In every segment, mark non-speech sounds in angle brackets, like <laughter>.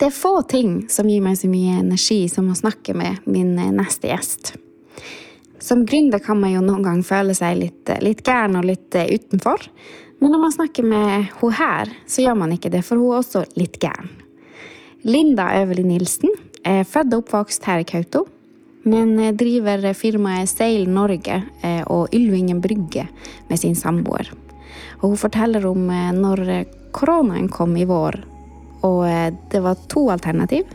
Det er få ting som gir meg så mye energi som å snakke med min eh, neste gjest. Som gründer kan man jo noen gang føle seg litt, eh, litt gæren og litt eh, utenfor. Men når man snakker med hun her, så gjør man ikke det, for hun er også litt gæren. Linda Øverli Nilsen er født og oppvokst her i Kautokeino, men driver firmaet Seil Norge og Ylvingen Brygge med sin samboer. Og hun forteller om når koronaen kom i vår, og eh, det var to alternativ.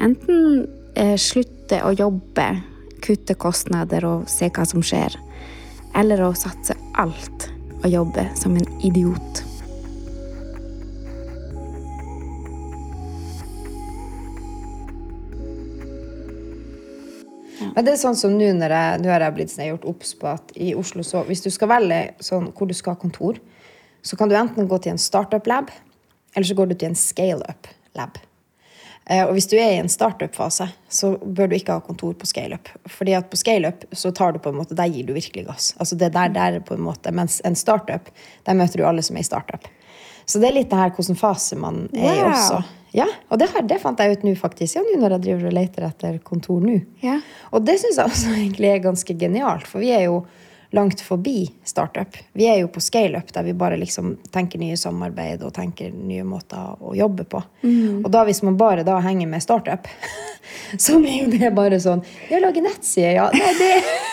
Enten eh, slutte å jobbe, kutte kostnader og se hva som skjer. Eller å satse alt og jobbe som en idiot. Men det er sånn som nå når jeg, har jeg blitt sånn, gjort obs på at i Oslo så Hvis du skal velge sånn, hvor du skal ha kontor, så kan du enten gå til en startup-lab, eller så går du til en scale-up-lab. Eh, og hvis du er i en startup-fase, så bør du ikke ha kontor på scale-up. Fordi at på scale-up så tar du på en måte, der gir du virkelig gass. Altså det der, der på en måte, Mens en startup, der møter du alle som er i startup. Så det er litt det her hvilken fase man er wow. i også. Ja, Og det, her, det fant jeg ut nå, faktisk. Ja, nå når jeg driver og leter etter kontor nå. Ja. Og det syns jeg også <laughs> egentlig er ganske genialt, for vi er jo langt forbi startup. Vi er jo på scaleup, der vi bare liksom tenker nye samarbeid og tenker nye måter å jobbe på. Mm. Og da hvis man bare da henger med startup, <laughs> så er jo det bare sånn Ja, lage nettside, ja. Nei, det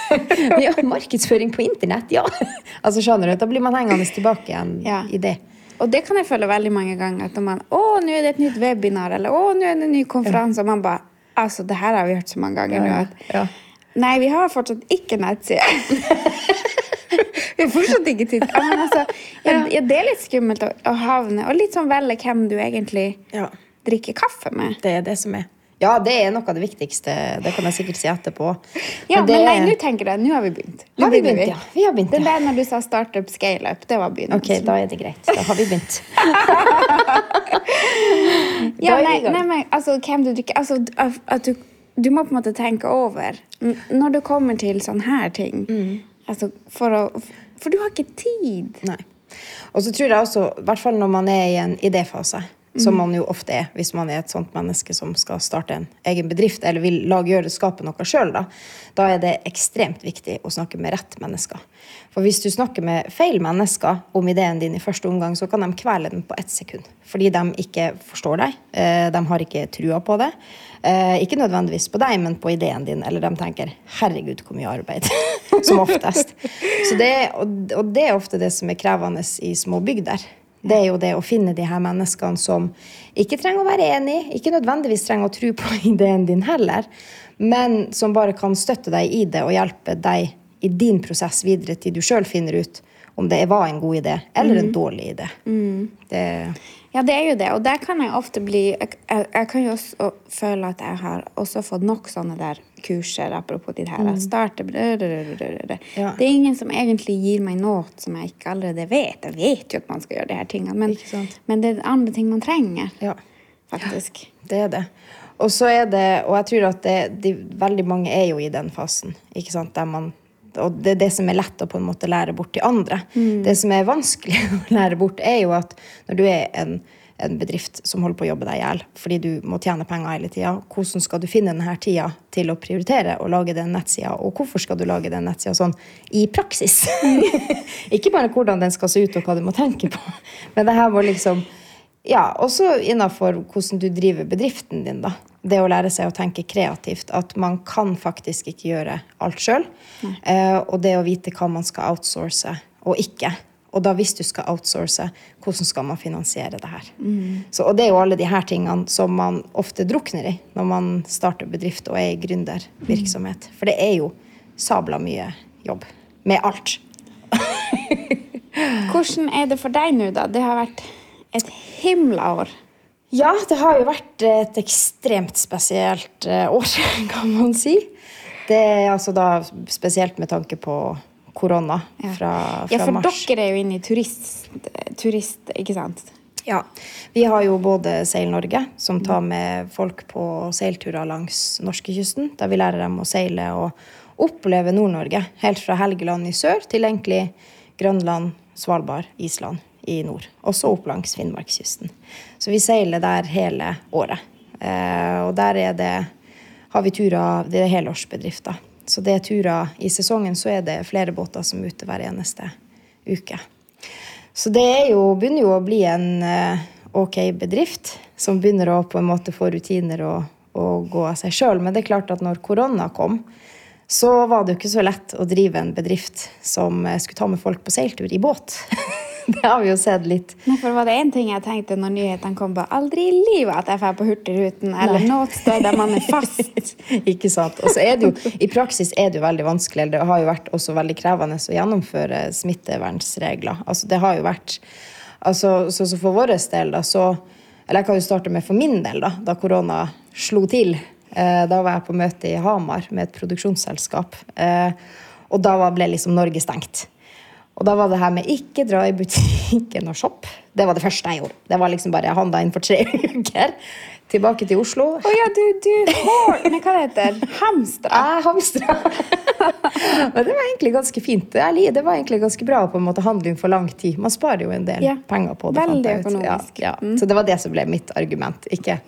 <laughs> Ja, markedsføring på internett, ja. <laughs> Altså, skjønner du? Da blir man hengende tilbake igjen ja. i det. Og det kan jeg føle veldig mange ganger. At man Å, nå er det et nytt webinar, eller Å, nå er det en ny konferanse. Og man bare Altså, det her har vi hørt så mange ganger nå. at ja. Nei, vi har fortsatt ikke nettside. <laughs> vi har fortsatt ikke tid. Men altså, ja, jeg, det er litt skummelt å, å, havne Og litt sånn velge hvem du egentlig ja. drikker kaffe med. Det er det som er. Ja, det er noe av det viktigste. Det kan jeg sikkert si etterpå. Ja, Men, men nei, nå tenker jeg, nå har vi begynt. Nå har vi begynt, vi. ja. Vi har begynt, ja. Det der når du sa startup, scale-up, det var begynnelsen. Ok, da er det greit. Da har vi begynt. <laughs> ja, nei, nei, men altså, hvem du drikker Altså, at du du må på en måte tenke over når du kommer til sånne her ting. Mm. Altså for, å, for du har ikke tid. Nei. Og så tror jeg også, i hvert fall når man er i en idéfase. Som man jo ofte er hvis man er et sånt menneske som skal starte en egen bedrift eller vil lage, gjøre, skape noe sjøl, da, da er det ekstremt viktig å snakke med rett mennesker. For hvis du snakker med feil mennesker om ideen din i første omgang, så kan de kvele den på ett sekund. Fordi de ikke forstår deg. Eh, de har ikke trua på det. Eh, ikke nødvendigvis på deg, men på ideen din. Eller de tenker 'herregud, hvor mye arbeid'. <laughs> som oftest. Det, og det er ofte det som er krevende i små bygder. Det er jo det å finne de her menneskene som ikke trenger å være enig, ikke nødvendigvis trenger å tro på <laughs> ideen din heller, men som bare kan støtte deg i det og hjelpe deg i din prosess videre til du sjøl finner ut om det var en god idé eller en mm. dårlig idé. Mm. Det, ja, det er jo det. Og der kan jeg ofte bli Jeg, jeg kan jo også føle at jeg har også fått nok sånne der kurser, apropos de her. Mm. starter ja. Det er ingen som egentlig gir meg noe som jeg ikke allerede vet. Jeg vet jo at man skal gjøre de her tingene, men, men det er andre ting man trenger. Ja. Faktisk. Det er det. Og så er det, og jeg tror at det, de, veldig mange er jo i den fasen, ikke sant, der man og det er det som er lett å på en måte lære bort til andre. Mm. Det som er vanskelig <laughs> å lære bort, er jo at når du er en, en bedrift som holder på å jobbe deg i hjel fordi du må tjene penger hele tida, hvordan skal du finne denne tida til å prioritere å lage den nettsida, og hvorfor skal du lage den nettsida sånn i praksis? <laughs> Ikke bare hvordan den skal se ut, og hva du må tenke på, men det her var liksom ja, også innafor hvordan du driver bedriften din, da. Det å lære seg å tenke kreativt. At man kan faktisk ikke gjøre alt sjøl. Uh, og det å vite hva man skal outsource og ikke. Og da hvis du skal outsource, hvordan skal man finansiere det her? Mm. Så, og det er jo alle de her tingene som man ofte drukner i når man starter bedrift og er i gründervirksomhet. For det er jo sabla mye jobb. Med alt. <laughs> hvordan er det for deg nå, da? Det har vært et himla år. Ja, det har jo vært et ekstremt spesielt eh, år, <laughs> kan man si. Det er altså da spesielt med tanke på korona fra, fra mars. Ja, for mars. dere er jo inne i turist, turist, ikke sant? Ja. Vi har jo både Seil Norge, som tar med folk på seilturer langs norskekysten. Der vi lærer dem å seile og oppleve Nord-Norge. Helt fra Helgeland i sør til egentlig Grønland, Svalbard, Island i nord. Også opp langs Finnmarkskysten. Så vi seiler der hele året. Eh, og der er det, har vi turer Det er helårsbedrifter. Så det er turer i sesongen, så er det flere båter som er ute hver eneste uke. Så det er jo, begynner jo å bli en eh, ok bedrift som begynner å på en måte få rutiner og, og gå av seg sjøl. Men det er klart at når korona kom, så var det jo ikke så lett å drive en bedrift som eh, skulle ta med folk på seiltur i båt. <laughs> <laughs> det har vi jo sett litt. Nei, for var det én ting jeg tenkte når nyhetene kom, på aldri i livet at jeg drar på Hurtigruten eller noe sted der man er fast. <laughs> ikke sant? Og så er det jo, I praksis er det jo veldig vanskelig, eller det har jo vært også veldig krevende å gjennomføre smittevernsregler. Altså det har jo vært, altså, så, så For vår del, da, så Eller jeg kan jo starte med for min del, da, da korona slo til. Eh, da var jeg på møte i Hamar med et produksjonsselskap. Eh, og da ble liksom Norge stengt. Og da var det her med ikke dra i butikken og shoppe. Det var det første jeg gjorde. Det var liksom bare Jeg handla inn for tre <laughs> uker. Tilbake til Oslo. Å ja, du, du hår... <laughs> Men hva det heter Hamstra. Jeg hamstra. <laughs> Men det var egentlig ganske fint. Det var egentlig ganske bra å på en måte handle inn for lang tid. Man sparer jo en del Ja. penger på det. Veldig økonomisk. Ja, ja. Så det var det som ble mitt argument. Ikke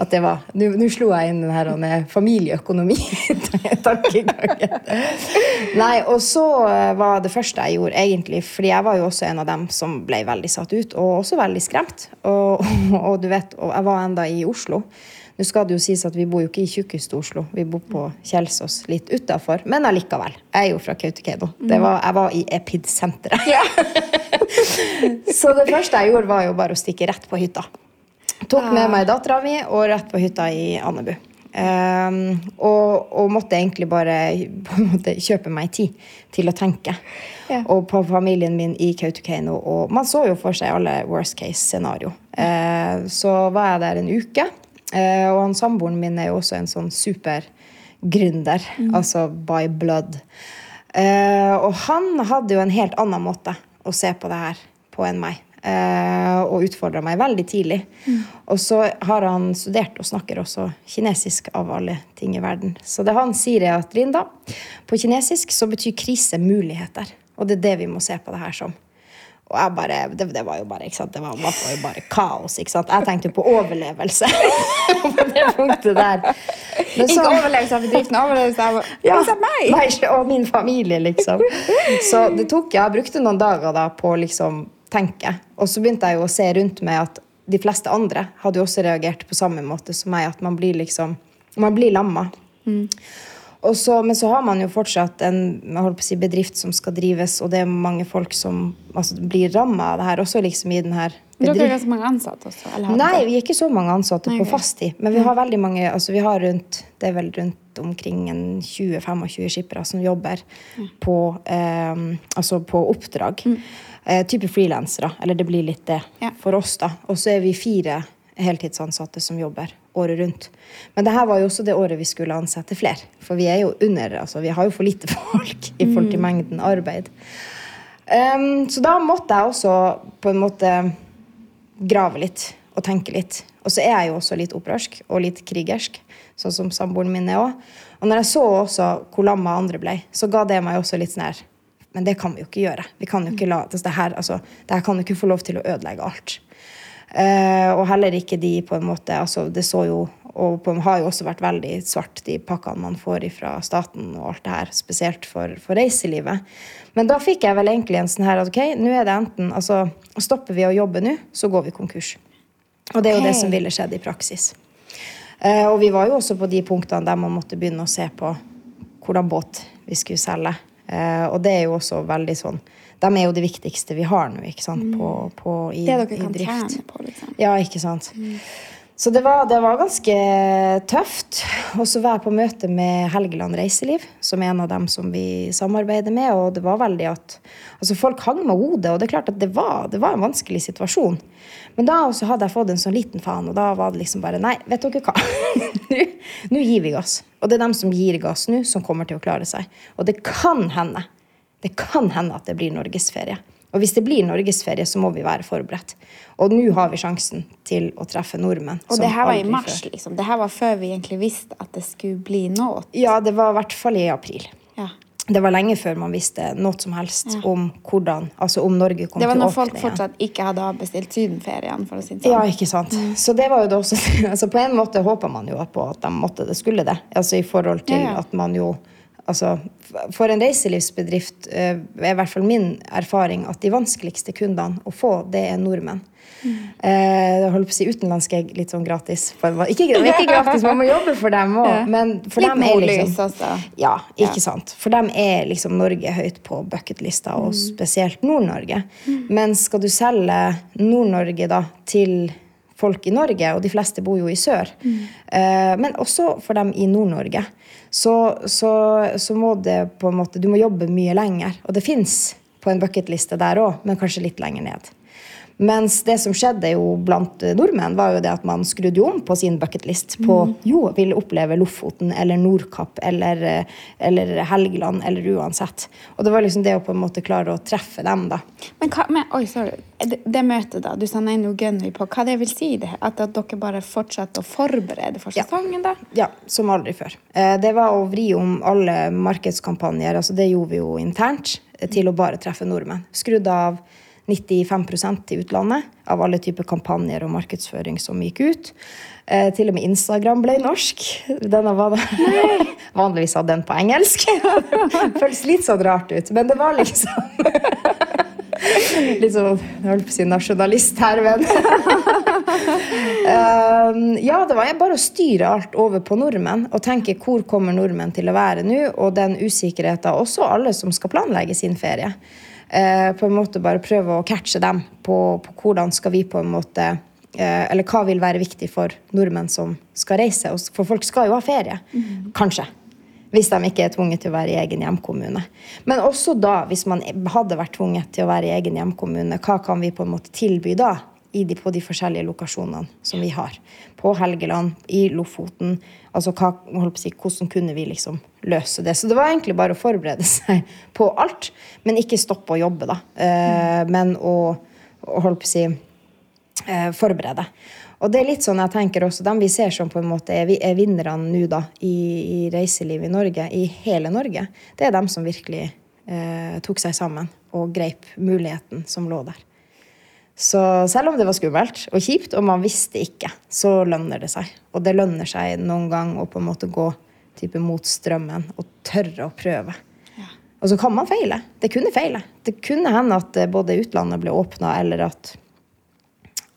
at det var Nå slo jeg inn den her familieøkonomi-tankegangen. <laughs> Nei, og så eh, var det første jeg gjorde, egentlig Fordi jeg var jo også en av dem som ble veldig satt ut, og også veldig skremt. Og, og du vet, og jeg var enda i Oslo. Nå skal det jo sies at Vi bor jo ikke i tjukkeste Oslo, vi bor på Kjelsås, litt utafor. Men allikevel. Jeg er jo fra Kautokeino. Det var- Jeg var i Epid-senteret. <laughs> Så det første jeg gjorde, var jo bare å stikke rett på hytta. Tok med meg dattera mi og rett på hytta i Andebu. Ehm, og, og måtte egentlig bare <laughs> måte kjøpe meg tid til å tenke. Ja. Og på familien min i Kautokeino. Og man så jo for seg alle worst case-scenario. Eh, så var jeg der en uke. Eh, og han samboeren min er jo også en sånn supergründer. Altså by blood. Eh, og han hadde jo en helt annen måte å se på det her på enn meg. Eh, og utfordra meg veldig tidlig. Og så har han studert og snakker også kinesisk av alle ting i verden. Så det han sier, er at Linda, på kinesisk så betyr krise muligheter. Og det er det vi må se på det her som. Og jeg bare, det, det var jo bare ikke sant? Det var, det var jo bare kaos. ikke sant? Jeg tenkte på overlevelse <laughs> på det punktet der. Men Ikke overlevelse av bedriften, overlevelse av ja, meg? Og min familie, liksom. Så det tok, jeg brukte noen dager da på liksom tenke. Og så begynte jeg jo å se rundt meg at de fleste andre hadde jo også reagert på samme måte som meg. At man blir liksom Man blir lamma. Og så, men så har man jo fortsatt en jeg på å si, bedrift som skal drives, og det er mange folk som altså, blir ramma av det her, også liksom i den her Dere er ganske mange ansatte også? Eller? Nei, vi er ikke så mange ansatte på ok. fasttid. Men vi har veldig mange, altså vi har rundt, det er vel rundt omkring 20-25 skippere som jobber på, eh, altså på oppdrag. Eh, type frilansere, eller det blir litt det Ja. for oss. da. Og så er vi fire heltidsansatte som jobber året rundt. Men det her var jo også det året vi skulle ansette flere. For vi er jo under, altså vi har jo for lite <laughs> folk i forhold til mengden arbeid. Um, så da måtte jeg også på en måte grave litt og tenke litt. Og så er jeg jo også litt opprørsk og litt krigersk, sånn som samboeren min er òg. Og når jeg så også hvor lamma andre ble, så ga det meg også litt sånn her Men det kan vi jo ikke gjøre. Vi kan jo ikke la, altså det, her, altså, det her kan jo ikke få lov til å ødelegge alt. Uh, og heller ikke de på en måte altså Det så jo og på, har jo også vært veldig svart, de pakkene man får fra staten og alt det her. Spesielt for, for reiselivet. Men da fikk jeg vel egentlig en sånn her at ok, nå er det enten altså, Stopper vi å jobbe nå, så går vi konkurs. Og det er jo det som ville skjedd i praksis. Uh, og vi var jo også på de punktene der man måtte begynne å se på hvordan båt vi skulle selge. Uh, og det er jo også veldig sånn De er jo det viktigste vi har nå, ikke sant, på, på, i, Det dere i kan drift. tjene på, liksom. Ja, ikke sant. Så det var, det var ganske tøft. Og så var jeg på møte med Helgeland Reiseliv, som er en av dem som vi samarbeider med. Og det var veldig at altså Folk hang med hodet, og det er klart at det var, det var en vanskelig situasjon. Men da også hadde jeg fått en sånn liten faen, og da var det liksom bare Nei, vet dere hva? <laughs> Nå gir vi gass. Og det er dem som gir gass nå, som kommer til å klare seg. Og det kan hende det kan hende at det blir norgesferie. Og hvis det blir norgesferie, så må vi være forberedt. Og nå har vi sjansen til å treffe nordmenn. Og det her var i mars, før. liksom. Det her var før vi egentlig visste at det skulle bli noe. Ja, det var i hvert fall i april. Ja. det var lenge før man visste noe som helst om hvordan, altså om Norge kom Det var til å når folk fortsatt ikke hadde avbestilt sydenferien, for å si det sånn. Ja, ikke sant. Så det var jo det også <laughs> altså På en måte håper man jo på at de måtte det, skulle det. Altså i forhold til Ja, ja. at man jo Altså for en reiselivsbedrift eh, er i hvert fall min erfaring at de vanskeligste kundene å få, det er nordmenn. Mm. Eh, holdt på å si utenlandske er litt sånn gratis. Ikke, ikke gratis, man må jobbe for dem òg. <laughs> Men for Litt dem er liksom også. Ja, ikke Ja. sant. For dem er liksom Norge høyt på bucketlista, og spesielt Nord-Norge. Men skal du selge Nord-Norge da til folk i Norge, og de fleste bor jo i sør, eh, men også for dem i Nord-Norge, så, så, så må det på en måte Du må jobbe mye lenger. Og det fins på en bucketliste der òg, men kanskje litt lenger ned. Mens det som skjedde jo blant eh, nordmenn, var jo det at man skrudde om på sin bucketlist på jo, vil oppleve Lofoten eller Nordkapp eller, eh, eller Helgeland eller uansett. Og det var liksom det å på en måte klare å treffe dem, da. Men, hva, men oi, sorry. Det, det møtet, da. Du sa nei, nå gønner vi på. Hva det vil si? det? At, at dere bare fortsatte å forberede for Ja. sesongen, da? Ja, som aldri før. Eh, Det var å vri om alle markedskampanjer, altså det gjorde vi jo internt, til å bare treffe nordmenn. Skrudde av 95% i utlandet av alle typer kampanjer og markedsføring som gikk ut. Eh, til og med Instagram ble norsk. Denne var <laughs> Vanligvis hadde den på engelsk. <laughs> Føles litt sånn rart ut, men det var liksom <laughs> Litt sånn jeg holdt på å si nasjonalist her, men Um, ja, det var bare å styre alt over på nordmenn og tenke hvor kommer nordmenn til å være nå, og den usikkerheten også alle som skal planlegge sin ferie. Eh, på en måte bare prøve å catche dem på, på hvordan skal vi på en måte eh, Eller hva vil være viktig for nordmenn som skal reise. For folk skal jo ha ferie. Kanskje. Hvis de ikke er tvunget til å være i egen hjemkommune. Men også da, hvis man hadde vært tvunget til å være i egen hjemkommune, hva kan vi på en måte tilby da? I de, på de forskjellige lokasjonene som vi har. På Helgeland, i Lofoten. Altså hva, holdt på å si, hvordan kunne vi liksom løse det? Så det var egentlig bare å forberede <laughs> seg på alt, men ikke stoppe å jobbe, da. Eh, men å, å holdt på å si eh, forberede. Og det er litt sånn jeg tenker også, dem vi ser som på en måte er, er vinnerne nå da, i, i reiseliv i Norge, i hele Norge, det er dem som virkelig eh, tok seg sammen og greip muligheten som lå der. Så selv om det var skummelt og kjipt, og man visste ikke, så lønner det seg. Og det lønner seg noen gang å på en måte gå type mot strømmen og tørre å prøve. Og så kan man feile. Det kunne feile. Det kunne hende at eh, både utlandet ble åpna, eller at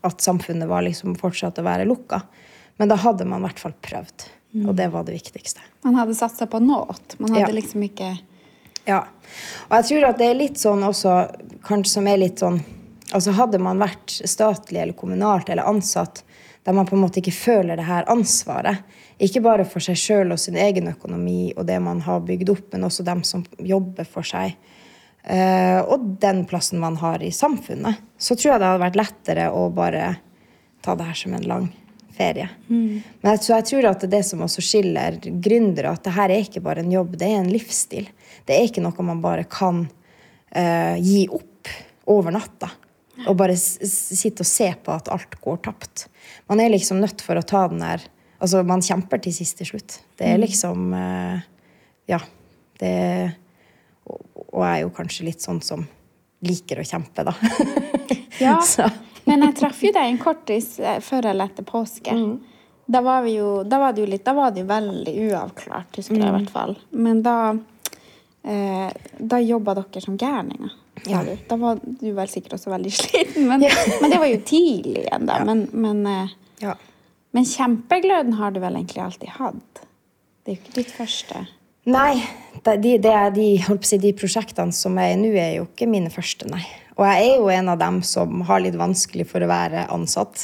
at samfunnet var liksom fortsatt å være lukka. Men da hadde man i hvert fall prøvd. Og det var det viktigste. Man hadde satsa på nåt. Man hadde Ja. liksom ikke Ja. Og jeg tror at det er litt sånn også, kanskje som er litt sånn Altså hadde man vært statlig eller kommunalt eller ansatt der man på en måte ikke føler det her ansvaret, ikke bare for seg sjøl og sin egen økonomi og det man har bygd opp, men også dem som jobber for seg, eh, og den plassen man har i samfunnet, så tror jeg det hadde vært lettere å bare ta det her som en lang ferie. Men jeg, så jeg tror at det er det som også skiller gründere, at det her er ikke bare en jobb, det er en livsstil. Det er ikke noe man bare kan uh, gi opp over natta. Og bare sitte og se på at alt går tapt. Man er liksom nødt for å ta den der Altså, man kjemper til siste slutt. Det er liksom eh, Ja. Det og, jeg er jo kanskje litt sånn som liker å kjempe, da. <laughs> Ja, men jeg traff jo deg en kortis eh, før eller etter påske. Mm. Da var vi jo, da var det jo litt, da var det jo veldig uavklart, husker Mm. jeg i hvert fall. Men da, eh, da jobba dere som gærninger. Ja. Da var du vel sikkert også veldig <laughs> sliten, men, men det var jo tidlig igjen da. Ja. Men, men, eh, Ja. men kjempegløden har du vel egentlig alltid hatt? Det er jo ikke ditt første. Nei, det, de, det er de, si, de prosjektene som er i nå, er jo ikke mine første, nei. Og jeg er jo en av dem som har litt vanskelig for å være ansatt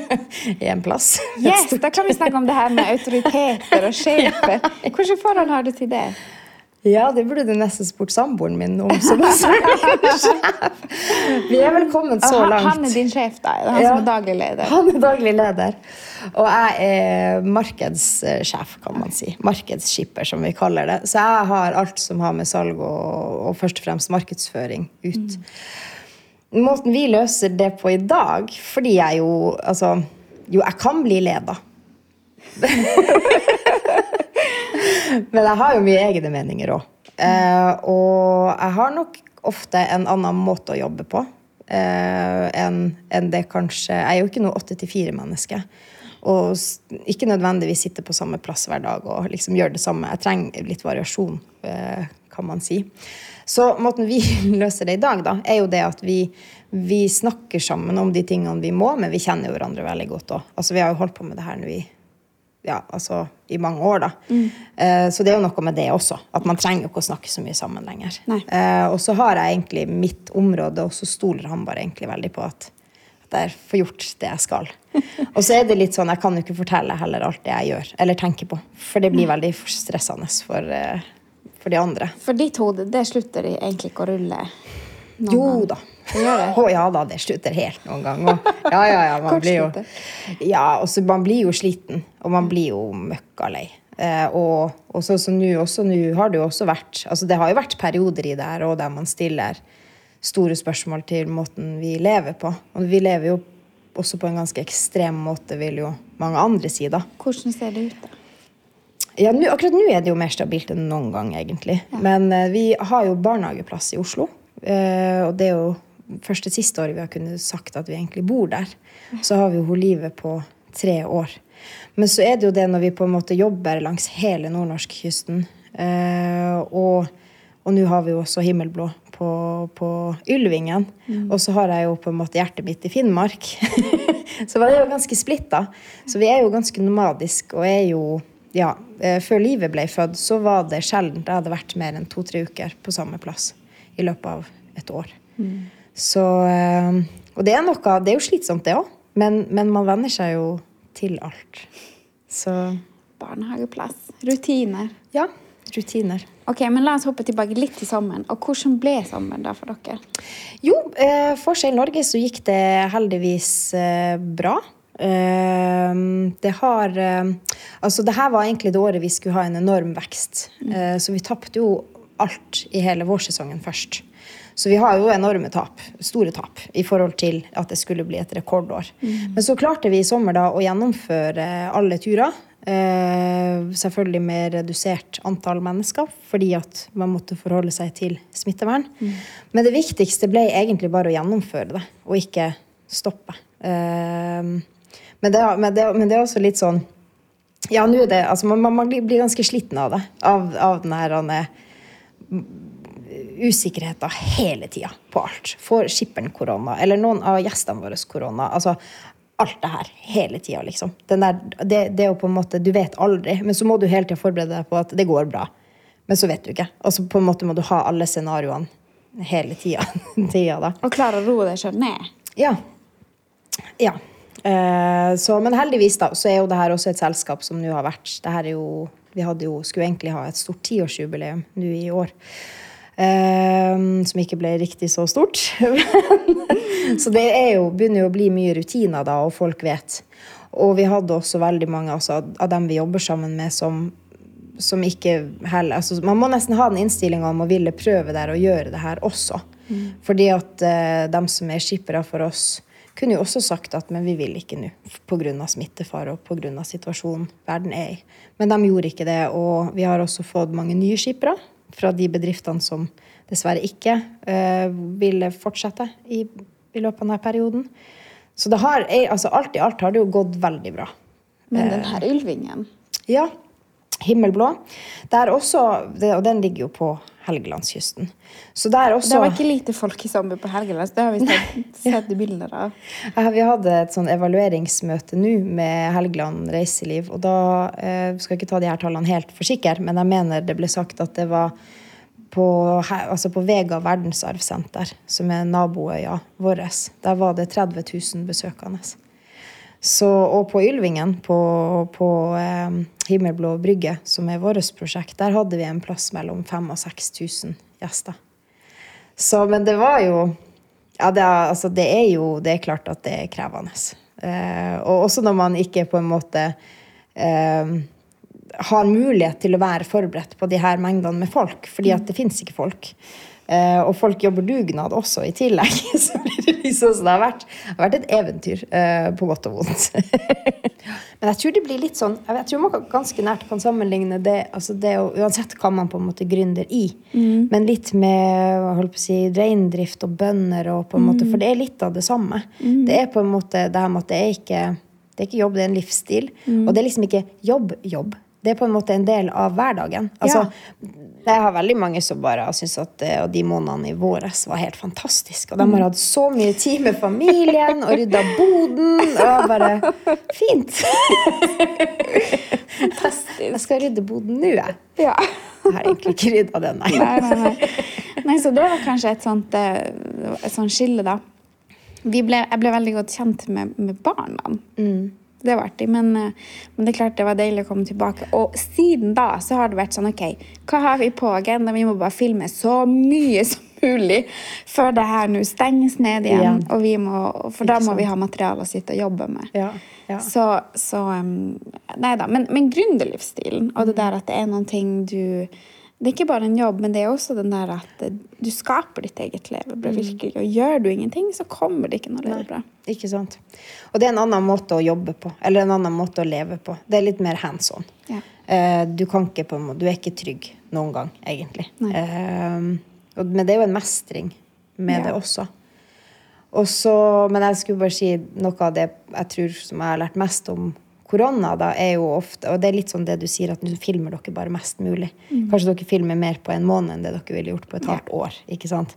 <laughs> i en plass. Yes, da kan vi snakke om det her med autoriteter og <laughs> sjefer. Hvilke forhold har du til det? Ja, det burde du nesten spurt samboeren min om. Som også er min sjef. Vi er vel kommet så langt. Han er din sjef, da? Han Ja. som er daglig leder? Han er daglig leder. Og jeg er markedssjef, kan man si. Markedsskipper, som vi kaller det. Så jeg har alt som har med salg og, og først og fremst markedsføring ut. Måten vi løser det på i dag, fordi jeg jo Altså, jo, jeg kan bli leda. <laughs> Men jeg har jo mye egne meninger òg. Eh, og jeg har nok ofte en annen måte å jobbe på eh, enn en det kanskje Jeg er jo ikke noe åtte til fire-menneske. Og ikke nødvendigvis sitte på samme plass hver dag og liksom gjøre det samme. Jeg trenger litt variasjon, eh, kan man si. Så måten vi <laughs> løser det i dag, da, er jo det at vi, vi snakker sammen om de tingene vi må, men vi kjenner jo hverandre veldig godt òg. Altså, vi har jo holdt på med det her nå i ja, altså i mange år, da. Eh, så det er jo noe med det også. At man trenger ikke å snakke så mye sammen lenger. Eh, og så har jeg egentlig mitt område, og så stoler han bare egentlig veldig på at, at jeg får gjort det jeg skal. <laughs> og så er det litt sånn, jeg kan jo ikke fortelle heller alt det jeg gjør, eller tenker på. For det blir veldig stressende for, eh, for de andre. For ditt hode, det slutter egentlig ikke å rulle? Jo da. Det oh. Å ja da, det slutter helt noen gang. Ja, ja, ja, man blir jo, ja, også, man blir jo sliten, og man blir jo møkkalei. Eh, og, og sånn som nå også, nå har det jo også vært altså Det har jo vært perioder i det her og der man stiller store spørsmål til måten vi lever på. Og vi lever jo også på en ganske ekstrem måte, vil jo mange andre si, da. Hvordan ser det ut, da? Ja, nu, akkurat nå er det jo mer stabilt enn noen gang, egentlig. Men eh, vi har jo barnehageplass i Oslo. eh, og det er jo første siste året vi har kunnet sagt at vi egentlig bor der. Så har vi jo livet på tre år. Men så er det jo det når vi på en måte jobber langs hele nordnorskkysten. Eh, og og nå har vi jo også himmelblå på, på Ylvingen. Og så har jeg jo på en måte hjertet mitt i Finnmark. <laughs> så var det jo ganske splitta. Så vi er jo ganske nomadiske og er jo ja, eh, Før livet ble født, så var det sjelden det hadde vært mer enn to-tre uker på samme plass i løpet av et år. Så eh, Og det er noe Det er jo slitsomt, det òg. Men, men man venner seg jo til alt. Så Barnehageplass, rutiner. ja, rutiner. Ok, men La oss hoppe tilbake litt til sommeren. Og Hvordan ble sommeren da for dere? Jo, eh, for i Norge så gikk det heldigvis eh, bra. Eh, det har eh, Altså, det her var egentlig det året vi skulle ha en enorm vekst. Eh, så vi tapte jo alt i hele vårsesongen først. Så vi har jo enorme tap, store tap, i forhold til at det skulle bli et rekordår. Men så klarte vi i sommer da å gjennomføre alle turer. Uh, selvfølgelig med redusert antall mennesker, fordi at man måtte forholde seg til smittevern. Men det viktigste ble egentlig bare å gjennomføre det, og ikke stoppe. Uh, men, det, men, det, men det er også litt sånn Ja, nå er det Altså, man, man blir blir ganske sliten av det. Av, av den her han er- usikkerheten hele tida på alt. Får skipperen korona, eller noen av gjestene våre korona. Altså alt det her hele tida, liksom. Den der, det, det er jo på en måte Du vet aldri, men så må du hele tida forberede deg på at det går bra. Men så vet du ikke. Og så på en måte må du ha alle scenarioene hele tida. <laughs> tida da. Og klare å roe deg sjøl ned? Ja. Ja. Eh, så, men heldigvis da, så er jo det her også et selskap som nå har vært det her er jo, Vi hadde jo, skulle egentlig ha et stort tiårsjubileum nå i år. Eh, som ikke ble riktig så stort. <laughs> så det er jo, begynner jo å bli mye rutiner da, og folk vet. Og vi hadde også veldig mange altså, av dem vi jobber sammen med, som, som ikke heller altså, Man må nesten ha den innstillinga om å ville prøve der og gjøre det her også. Fordi at uh, dem som er skippere for oss, kunne jo også sagt at men vi vil ikke nå pga. smittefare og pga. situasjonen verden er i. Men de gjorde ikke det, og vi har også fått mange nye skippere fra de bedriftene som dessverre ikke eh, ville fortsette i, i løpet av denne perioden. Så det har, eh, altså alt i alt har det jo gått veldig bra. Men den her Ylvingen Ja. Himmelblå. Der også, det, og den ligger jo på Helgelandskysten. Så der også Det var ikke lite folk i sommer på Helgeland. Det har vi sett, <laughs> sett bilder av. Ja, Vi hadde et sånn evalueringsmøte nå med Helgeland reiseliv. og Da eh, skal jeg ikke ta de her tallene helt for sikker, men jeg mener det ble sagt at det var på, altså på Vega verdensarvsenter, som er naboøya vår, der var det 30 000 besøkende. Så, og på Ylvingen, på, på eh, Himmelblå brygge, som er vårt prosjekt, der hadde vi en plass mellom 5000 og 6000 gjester. Så, men det var jo Ja, det er, altså, det er jo Det er klart at det er krevende. Eh, og også når man ikke på en måte eh, har mulighet til å være forberedt på de her mengdene med folk, fordi at det fins ikke folk. Eh, og folk jobber dugnad også i tillegg. <laughs> Så blir det liksom, så det har vært, har vært et eventyr, eh, på godt og vondt. Men jeg tror det blir litt sånn Jeg tror man kan- ganske nært kan sammenligne det, altså det Uansett hva man på en måte gründer i, men litt med holdt på å si, reindrift og bønder, og på en måte, for det er litt av det samme. Det er på en måte det her med at det er ikke, det er ikke jobb, det er en livsstil. Og det er liksom ikke jobb-jobb. Det er på en måte en del av hverdagen. Altså, Jeg har veldig mange som bare har syntes at eh, de månedene i våres var helt fantastiske. Og de har hatt så mye tid med familien og rydda boden. Og bare Fint! Fantastisk. Jeg skal rydde boden nå, jeg. Ja. Jeg har egentlig ikke rydda den, nei. Nei, nei, nei. så det var kanskje et sånt, eh, et sånt skille, da. Vi ble, jeg ble veldig godt kjent med, med barna. Det var artig, men, eh, men det er klart det var deilig å komme tilbake. Og siden da så har det vært sånn OK, hva har vi på agendaen? Vi må bare filme så mye som mulig før det her nå stenges ned igjen. Ja. Må, for da må vi ha materiale å sitte og jobbe med. Ja, ja. Så, så Nei da. Men, men gründerlivsstilen og det der at det er noen ting du Det er ikke bare en jobb, men det er også den der at du skaper ditt eget levebrød. virkelig. Og gjør du ingenting, så kommer det ikke noe levebrød. Ikke sant. Og det er en annen måte å jobbe på. Eller en annen måte å leve på. Det er litt mer hands on. Ja. Eh, Du kan ikke på en måte, du er ikke trygg noen gang, egentlig. Um, Men det er jo en mestring med Ja. det også. Og så, men jeg skulle bare si noe av det jeg tror som jeg har lært mest om korona, da, er jo ofte Og det er litt sånn det du sier, at nå filmer dere bare mest mulig. Kanskje dere filmer mer på en måned enn det dere ville gjort på et halvt år. ikke sant?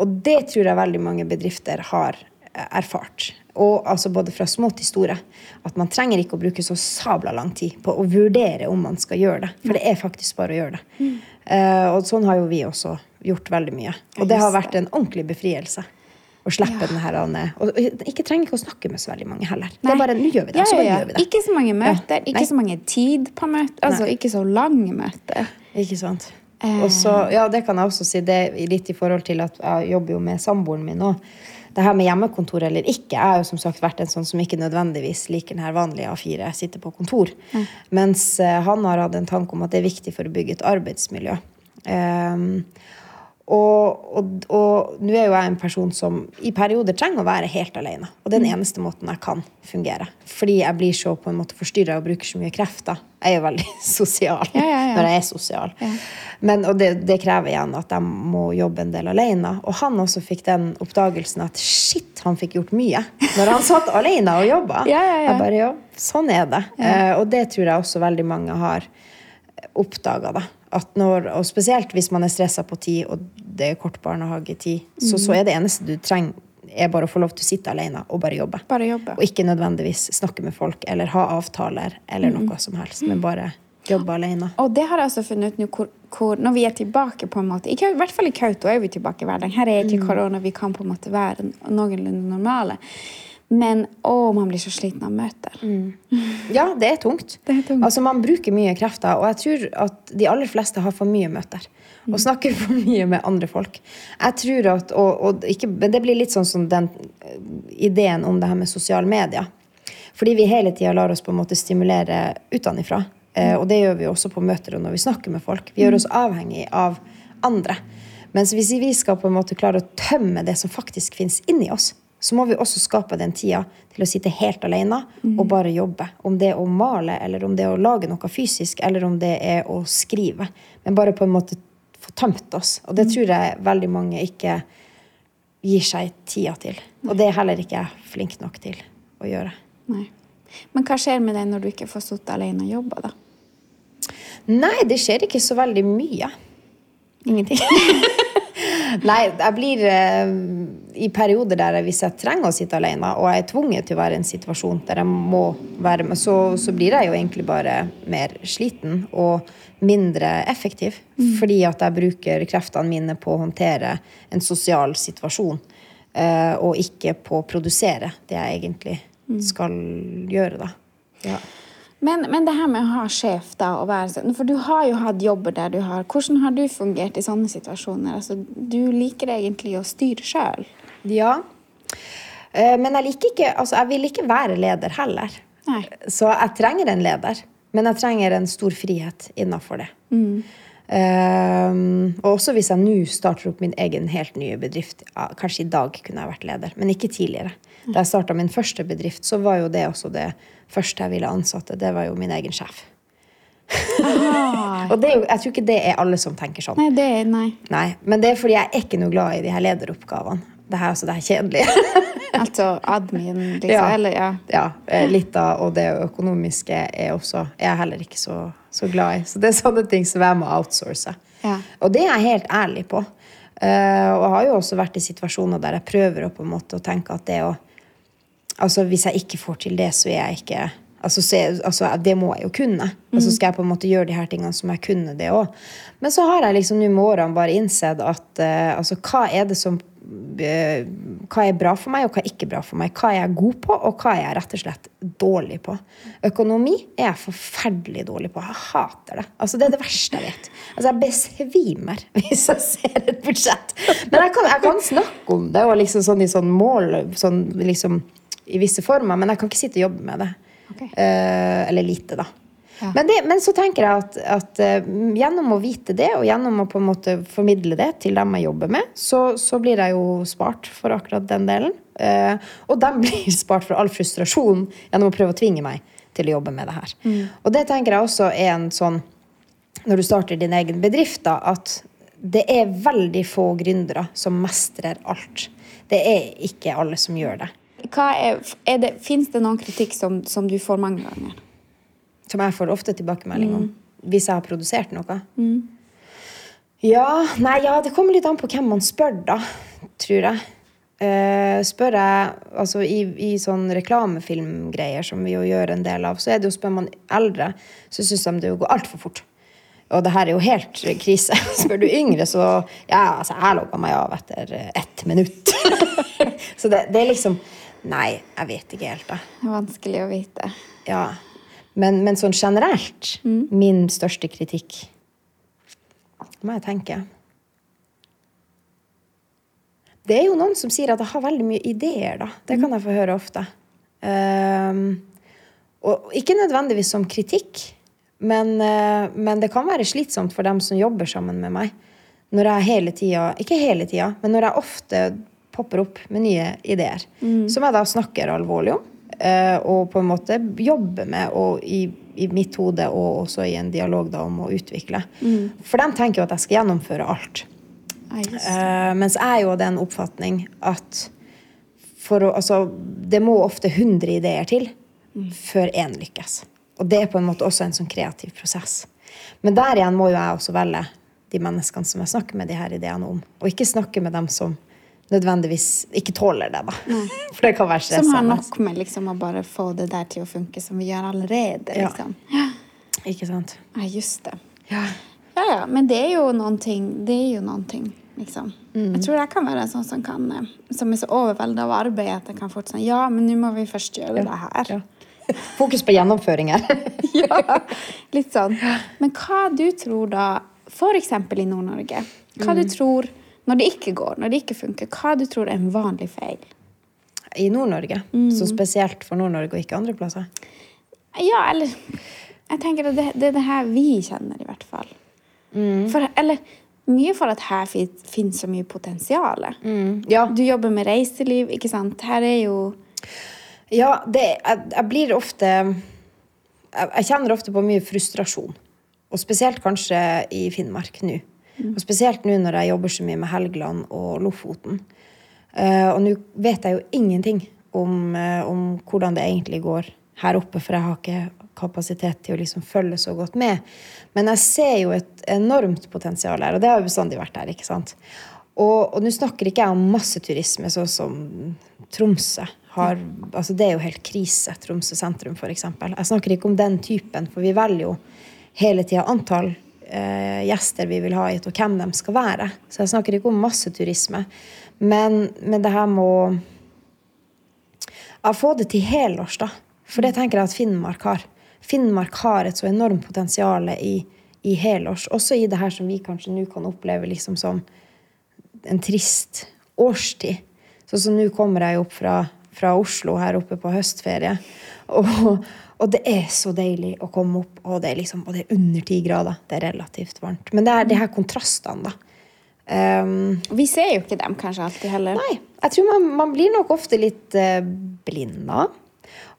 Og det tror jeg veldig mange bedrifter har eh, erfart. Og altså både fra små til store. At man trenger ikke å bruke så sabla lang tid på å vurdere om man skal gjøre det. For det er faktisk bare å gjøre det. Eh, og sånn har jo vi også gjort veldig mye. Og det har vært en ordentlig befrielse. Å slippe den her Anne. Og ikke trenger ikke å snakke med så veldig mange heller. Det er bare, nå gjør vi det, Ja, ja, gjør vi det. Ikke så mange møter, Nei. ikke så mange tid på møter. Altså Nei. ikke så lange møter. Ikke sant? Eh. Og så, ja, det kan jeg også si. Det litt i forhold til at jeg jobber jo med samboeren min nå. Det her med hjemmekontor eller ikke. Jeg har jo som sagt vært en sånn som ikke nødvendigvis liker den her vanlige A4, sitter på kontor. Mens eh, han har hatt en tanke om at det er viktig for å bygge et arbeidsmiljø. Ehm, og, og, og nå er jo jeg en person som i perioder trenger å være helt alene. Og det er den eneste måten jeg kan fungere. Fordi jeg blir så på en måte forstyrra og bruker så mye krefter. Jeg er jo veldig <laughs> sosial Ja, ja, ja. når jeg er sosial. Men, og det, det krever igjen at jeg må jobbe en del alene. Og han også fikk den oppdagelsen at shit, han fikk gjort mye. Når han satt <laughs> alene og jobba. Jeg bare, ja, sånn er det. Eh, og det tror jeg også veldig mange har oppdaga. At når, og spesielt hvis man er stressa på tid, og det er kort barnehagetid, så, så er det eneste du trenger, er bare å få lov til å sitte alene og bare jobbe. Bare jobbe. Og ikke nødvendigvis snakke med folk eller ha avtaler eller noe som helst, men bare jobbe alene. Og det har jeg altså funnet ut nå, hvor, hvor, når vi er tilbake på en måte I, i hvert fall i Kautokeino er vi tilbake i hverdagen. Her er Mm. ikke korona, vi kan på en måte være noenlunde normale. Men å, man blir så sliten av møter. Ja, det er tungt. <laughs> Det er tungt. Altså, man bruker mye krefter, og jeg tror at de aller fleste har for mye møter. Og snakker for mye med andre folk. Jeg tror at, og, og ikke, Det blir litt sånn som den eh, ideen om det her med sosiale medier. Fordi vi hele tida lar oss på en måte stimulere utenfra. Eh, og det gjør vi også på møter og når vi snakker med folk. Vi gjør oss avhengig av andre. Mens hvis vi skal på en måte klare å tømme det som faktisk finnes inni oss, så må vi også skape den tida til å sitte helt alene og bare jobbe. Om det er å male, eller om det er å lage noe fysisk, eller om det er å skrive. Men bare på en måte få tømt oss. Og det tror jeg veldig mange ikke gir seg tida til. Og det er heller ikke jeg flink nok til å gjøre. Nei. Men hva skjer med deg når du ikke får sittet alene og jobbe, da? Nei, det skjer ikke så veldig mye. Ingenting? <laughs> Nei, jeg blir eh, i perioder der jeg, hvis jeg trenger å sitte alene, og jeg er tvunget til å være i en situasjon der jeg må være med, så, så blir jeg jo egentlig bare mer sliten og mindre effektiv. Fordi at jeg bruker kreftene mine på å håndtere en sosial situasjon, eh, og ikke på å produsere det jeg egentlig skal gjøre, da. Ja. Men, men det her med å ha sjef, da, og være sånn For du har jo hatt jobber der du har Hvordan har du fungert i sånne situasjoner? Altså, du liker egentlig å styre sjøl. Ja. Eh, Men jeg liker ikke Altså, jeg vil ikke være leder heller. Nei. Så jeg trenger en leder, men jeg trenger en stor frihet innafor det. Um, og også hvis jeg nå starter opp min egen helt nye bedrift. Ja, kanskje i dag kunne jeg vært leder, men ikke tidligere. Da jeg starta min første bedrift, så var jo det også det første jeg ville ansatte. Det var jo min egen sjef. <laughs> og det er jo, jeg tror ikke det er alle som tenker sånn. Nei, det er nei. Nei, Men det er fordi jeg er ikke noe glad i de her lederoppgavene. Det her, altså, det her kjedelige. <laughs> altså admin, liksom? Ja. Eller, ja. ja, eh, litt av, og det økonomiske er også er jeg heller ikke så, så glad i. Så det er sånne ting som jeg må outsource. Ja. Og det er jeg helt ærlig på. Uh, og jeg har jo også vært i situasjoner der jeg prøver å på en måte å tenke at det å Altså hvis jeg ikke får til det, så er jeg ikke Altså, så, altså, det må jeg jo kunne. Og Altså skal jeg på en måte gjøre de her tingene som jeg kunne det òg. Men så har jeg liksom nå med årene bare innsett at uh, altså, hva er det som eh, Hva er bra for meg, og hva er ikke bra for meg? Hva er jeg god på, og hva er jeg rett og slett dårlig på? Økonomi er jeg forferdelig dårlig på. Jeg hater det. Altså, det er det verste jeg vet. Altså, jeg besvimer <laughs> hvis jeg ser et budsjett. Men jeg kan, jeg kan snakke om det, og liksom sånn i sånn mål sånn liksom, i visse former, men jeg kan ikke sitte og jobbe med det. Okay. Uh, eller lite, da. Ja. Men, det, men så tenker jeg at, at uh, gjennom å vite det, og gjennom å på en måte formidle det til dem jeg jobber med, så, så blir jeg jo spart for akkurat den delen. Uh, og de <laughs> blir spart for all frustrasjon gjennom å prøve å tvinge meg til å jobbe med det her. Og det tenker jeg også er en sånn Når du starter din egen bedrift, da, at det er veldig få gründere som mestrer alt. Det er ikke alle som gjør det. Fins det noen kritikk som, som du får mange ganger? Som jeg får ofte tilbakemelding om. Hvis jeg har produsert noe. Ja, nei, ja, det kommer litt an på hvem man spør, da. Tror jeg. Uh, spør jeg altså i, i sånn reklamefilmgreier, som vi jo gjør en del av, så er det jo spør man eldre, så syns de det jo går altfor fort. Og det her er jo helt krise. <laughs> Spør du yngre, så Ja, altså, jeg logga meg av etter ett minutt. <laughs> så det, det er liksom Nei, jeg vet ikke helt, da. Det er vanskelig å vite. Ja. Men, men sånn generelt, min største kritikk Det må jeg tenke. Det er jo noen som sier at jeg har veldig mye ideer, da. Det kan jeg få høre ofte. Um, og ikke nødvendigvis som kritikk, men, uh, men det kan være slitsomt for dem som jobber sammen med meg. Når jeg hele tida Ikke hele tida, men når jeg ofte popper opp med nye ideer. Som jeg da snakker alvorlig om. eh, og på en måte jobber med og i, i mitt hode og også i en dialog da om å utvikle. For de tenker jo at jeg skal gjennomføre alt. Eh, mens jeg er jo av den oppfatning at for å, altså, det må ofte 100 ideer til før én lykkes. Og det er på en måte også en sånn kreativ prosess. Men der igjen må jo jeg også velge de menneskene som jeg snakker med de her ideene om. Og ikke snakke med dem som nødvendigvis ikke tåler det, da. <laughs> For det kan være stressende. Som har nok med liksom å bare få det der til å funke som vi gjør allerede. Ja. liksom. <gasps> Ikke sant? Ja, just det. Ja. Ja, ja, men det er jo noen ting, det er jo noen ting, liksom. Jeg tror jeg kan være en sånn som kan, eh, som er så overveldet av arbeid at jeg kan fort sånn, ja, men nå må vi først gjøre det her. Ja. <laughs> Fokus på gjennomføring her. <laughs> Ja, litt sånn. Men hva du tror da, eksempel i Nord-Norge, hva du tror, når det ikke går, når det ikke funker, hva du tror er en vanlig feil? I Nord-Norge. Så spesielt for Nord-Norge og ikke andre plasser. Ja, eller jeg tenker at det, det er det her vi kjenner i hvert fall. For, eller mye for at her finnes så mye potensiale. Ja, Du jobber med reiseliv, ikke sant? Her er jo Ja, det, jeg, jeg blir ofte jeg, jeg kjenner ofte på mye frustrasjon. Og spesielt kanskje i Finnmark nå. Og spesielt nå når jeg jobber så mye med Helgeland og Lofoten. Eh, og nå vet jeg jo ingenting om, eh, om hvordan det egentlig går her oppe, for jeg har ikke kapasitet til å liksom følge så godt med. Men jeg ser jo et enormt potensial her, og det har jo bestandig vært der. ikke sant? Og, og nå snakker ikke jeg om masseturisme, sånn som Tromsø har altså Det er jo helt krise, Tromsø sentrum f.eks. Jeg snakker ikke om den typen, for vi velger jo hele tida antall eh, gjester vi vil ha hit, og hvem de skal være. Så jeg snakker ikke om masseturisme. Men, men det her må ja, få det til helårs, da. For det tenker jeg at Finnmark har. Finnmark har et så enormt potensial i, i helårs. Også i det her som vi kanskje nå kan oppleve liksom som en trist årstid. Sånn som nå kommer jeg opp fra fra Oslo her oppe på høstferie. <laughs> Og, og det er så deilig å komme opp, og det er, liksom, og det er under ti grader. Det er relativt varmt. Men det er de her kontrastene, da. Um, Vi ser jo ikke dem kanskje alltid heller. Nei. Jeg tror man, man blir nok ofte litt uh, blinda.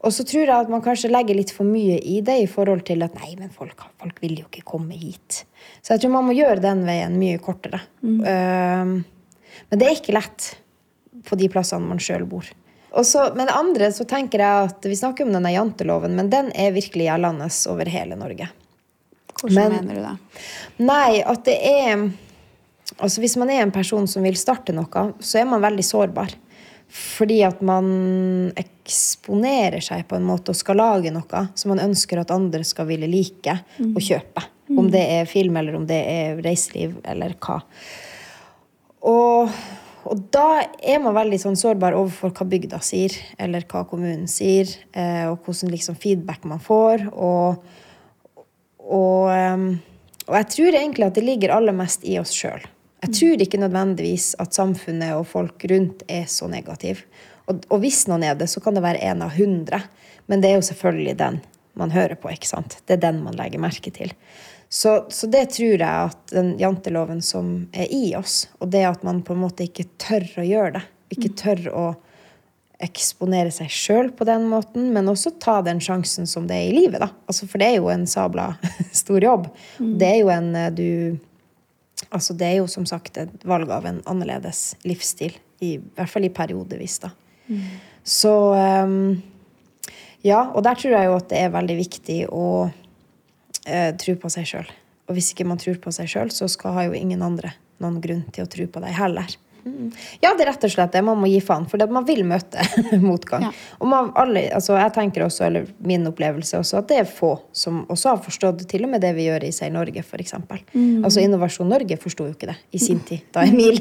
Og så tror jeg at man kanskje legger litt for mye i det i forhold til at nei, men folk, folk vil jo ikke komme hit. Så jeg tror man må gjøre den veien mye kortere. Um, men det er ikke lett på de plassene man sjøl bor. Og så, men det andre så tenker jeg at Vi snakker om denne janteloven, men den er virkelig gjeldende over hele Norge. Hvordan Men- mener du det? Nei, at det er Altså Hvis man er en person som vil starte noe, så er man veldig sårbar. Fordi at man eksponerer seg på en måte og skal lage noe som man ønsker at andre skal ville like og kjøpe. Om det er film, eller om det er reiseliv, eller hva. Og, og da er man veldig sånn sårbar overfor hva bygda sier, eller hva kommunen sier, eh, og hvordan liksom feedback man får. Og, og, ehm, og jeg tror egentlig at det ligger aller mest i oss sjøl. Jeg tror ikke nødvendigvis at samfunnet og folk rundt er så negative. Og, og hvis noen er det, så kan det være en av hundre. Men det er jo selvfølgelig den man hører på. ikke sant? Det er den man legger merke til. Så, så det tror jeg at den janteloven som er i oss, og det at man på en måte ikke tør å gjøre det, ikke tør å eksponere seg sjøl på den måten, men også ta den sjansen som det er i livet. da. Altså, for det er jo en sabla <laughs> stor jobb. Det er jo en eh, du Altså, det er jo som sagt et valg av en annerledes livsstil. I, hvert fall i periodevis, da. Så um, Ja, og der tror jeg jo at det er veldig viktig å eh, tro på seg sjøl. Og hvis ikke man tror på seg sjøl, så skal ha jo ingen andre noen grunn til å tro på deg heller. Ja, det er rett og slett det. Man må gi faen, for man vil møte <laughs> motgang. Ja. Og man, alle, altså jeg tenker også, eller min opplevelse også, at det er få som også har forstått til og med det vi gjør i Seil Norge, f.eks. Altså Innovasjon Norge forsto jo ikke det i sin <laughs> tid, da Emil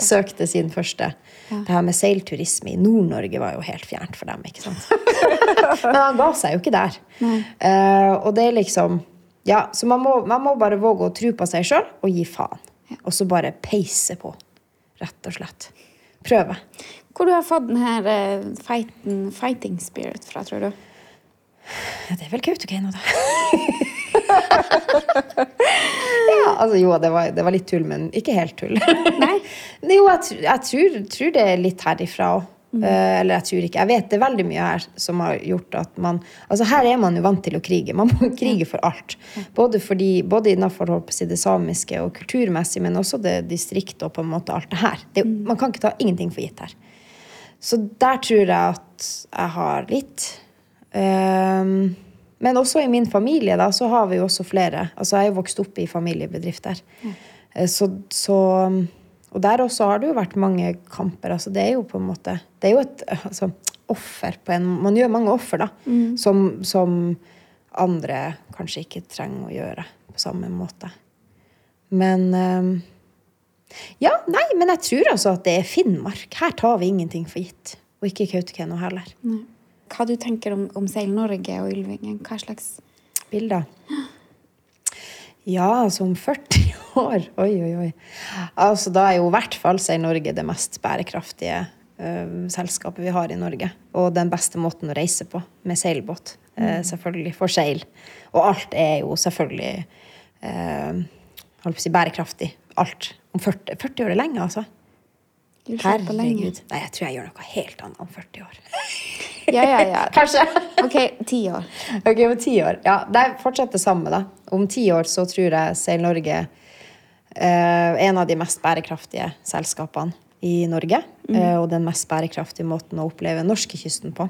søkte sin første. Det her med seilturisme i Nord-Norge var jo helt fjernt for dem, ikke sant. <laughs> Men han ga seg jo ikke der. Uh, og det er liksom Ja, så man må, man må bare våge å tro på seg sjøl og gi faen. Og så bare peise på, rett og slett. Prøve. Hvor du har fått den her eh, fighten, fighting spirit fra, tror du? Ja, det er vel Kautokeino, da. <laughs> ja, altså jo, det var, det var litt tull, men ikke helt tull. Nei? <laughs> jo, jeg, jeg tror, tror det er litt herifra òg. Eller jeg tror ikke. Jeg vet det er veldig mye her som har gjort at man Altså Her er man jo vant til å krige. Man må krige for alt. Både, fordi, både innenfor det samiske og kulturmessig, men også det distriktet og på en måte alt det her. Det, man kan ikke ta ingenting for gitt her. Så der tror jeg at jeg har litt. Um, men også i min familie da, så har vi jo også flere. Altså Jeg er jo vokst opp i familiebedrifter. Mm. Så, så, og der også har det jo vært mange kamper. Altså det er jo på en måte Det er jo et altså, offer på en Man gjør mange offer, da. Som, som andre kanskje ikke trenger å gjøre på samme måte. Men um, ja, nei, men jeg tror altså at det er Finnmark. Her tar vi ingenting for gitt. Og ikke Kautokeino heller. Nei. Hva du tenker om, om Seil Norge og Ylvingen? Hva slags Bilder. <gasps> Ja, altså om 40 <laughs> år. Oi, oi, oi. Altså, da er jo i hvert fall Seil Norge det mest bærekraftige uh, selskapet vi har i Norge. Og den beste måten å reise på, med seilbåt. Uh, selvfølgelig. For seil. Og alt er jo selvfølgelig uh, holdt på å si bærekraftig. Alt. Om 40, 40 år er lenge, altså. Du ser på lenge. Herregud. Nei, jeg tror jeg gjør noe helt annet om 40 år. Ja, ja, ja. <laughs> Kanskje. OK, ti år. Ok, om ti år. Ja, det er fortsatt det samme, da. Om ti år så tror jeg Seil Norge Uh, en av de mest bærekraftige selskapene i Norge. Eh, og den mest bærekraftige måten å oppleve norskekysten på.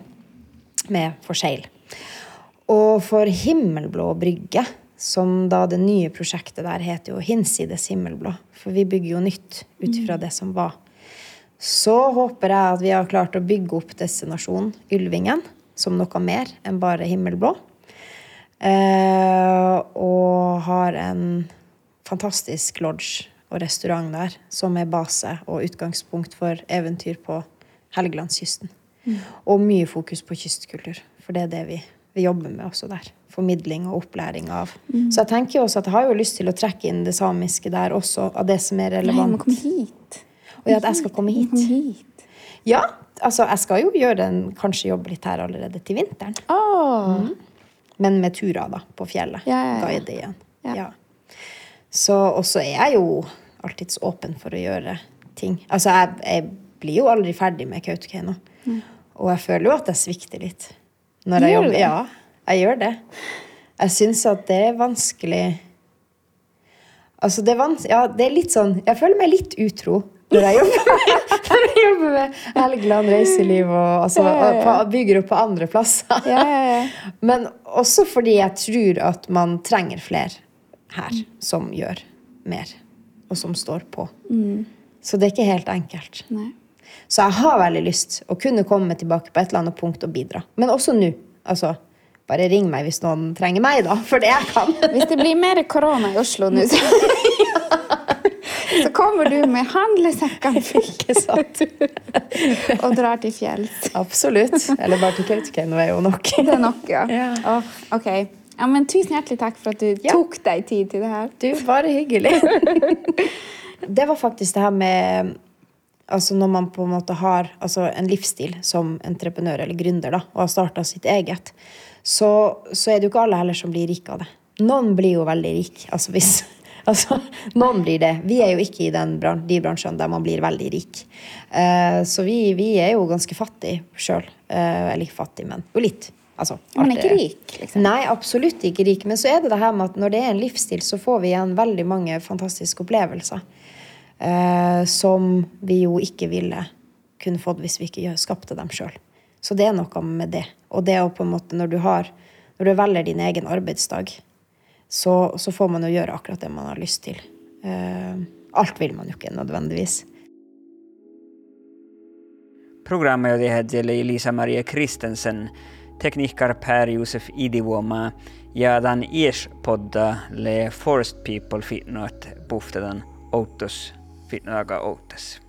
Med for seil. Og for Himmelblå brygge, som da det nye prosjektet der heter jo Hinsides himmelblå, for vi bygger jo nytt ut ifra det som var. Så håper jeg at vi har klart å bygge opp destinasjonen Ylvingen som noe mer enn bare himmelblå. Eh, og har en fantastisk lodge og restaurant der som er base og utgangspunkt for eventyr på Helgelandskysten. Og mye fokus på kystkultur, for det er det vi, vi jobber med også der. Formidling og opplæring av. Så jeg tenker jo også at jeg har jo lyst til å trekke inn det samiske der også, av det som er Nei, du relevant. må hit. Og at jeg skal komme hit. Ja, altså, jeg skal jo gjøre en, kanskje jobbe litt her allerede til vinteren. Åh. Men med turer, da, på fjellet. Ja, ja, ja. Guide igjen. Ja. Så Og så er jeg jo alltids åpen for å gjøre ting. Altså, jeg, jeg blir jo aldri ferdig med Kautokeino. Og jeg føler jo at jeg svikter litt. Når jeg Gjør jobber. det? Ja, jeg gjør det. Jeg syns at det er vanskelig Altså, det er, vans ja, det er litt sånn Jeg føler meg litt utro når jeg jobber med, <laughs> når jeg jobber med Helgeland reiseliv og altså, ja. På, bygger opp på andre plasser. Ja, ja, ja. <laughs> Men også fordi jeg tror at man trenger flere her som gjør mer, og som står på. Så det er ikke helt enkelt. Nei. Så jeg har veldig lyst å kunne komme tilbake på et eller annet punkt og bidra. Men også nå. Altså, bare ring meg hvis noen trenger meg, da, for det jeg kan. Hvis det blir mer korona i Oslo nå, så, <laughs> så kommer du med handlesekkene <laughs> Ikke <laughs> og drar til fjells. Absolutt. Eller bare til Kautokeino er jo nok. <laughs> Det er nok, ja. Ja. Oh, ok. Ja, men tusen hjertelig takk for at du Ja. tok deg tid til det her. Du, bare hyggelig. det var faktisk det her med Altså når man på en måte har altså en livsstil som entreprenør eller gründer da, og har starta sitt eget, så, så er det jo ikke alle heller som blir rike av det. Noen blir jo veldig rik. Altså hvis <laughs> Altså, noen blir det. Vi er jo ikke i den de bransjene der man blir veldig rik. Uh, så vi, vi er jo ganske fattige sjøl. Uh, eller ikke fattige, men jo litt. Altså, Man er ikke rik, liksom. Nei, absolutt ikke rik. Men så er det det her med at når det er en livsstil, så får vi igjen veldig mange fantastiske opplevelser. Uh, som vi jo ikke ville kunne fått hvis vi ikke skapte dem sjøl. Så det er noe med det. Og det å på en måte, når du har Når du velger din egen arbeidsdag, så, så får man jo gjøre akkurat det man har lyst til. Eh, alt vil man jo ikke nødvendigvis. Programmet oli Elisa Marie Kristensen, tekniker Per-Josef Idivuoma ja tämän ies-podda le Forest People fitnoat puhtetan outos fitnoaga outas.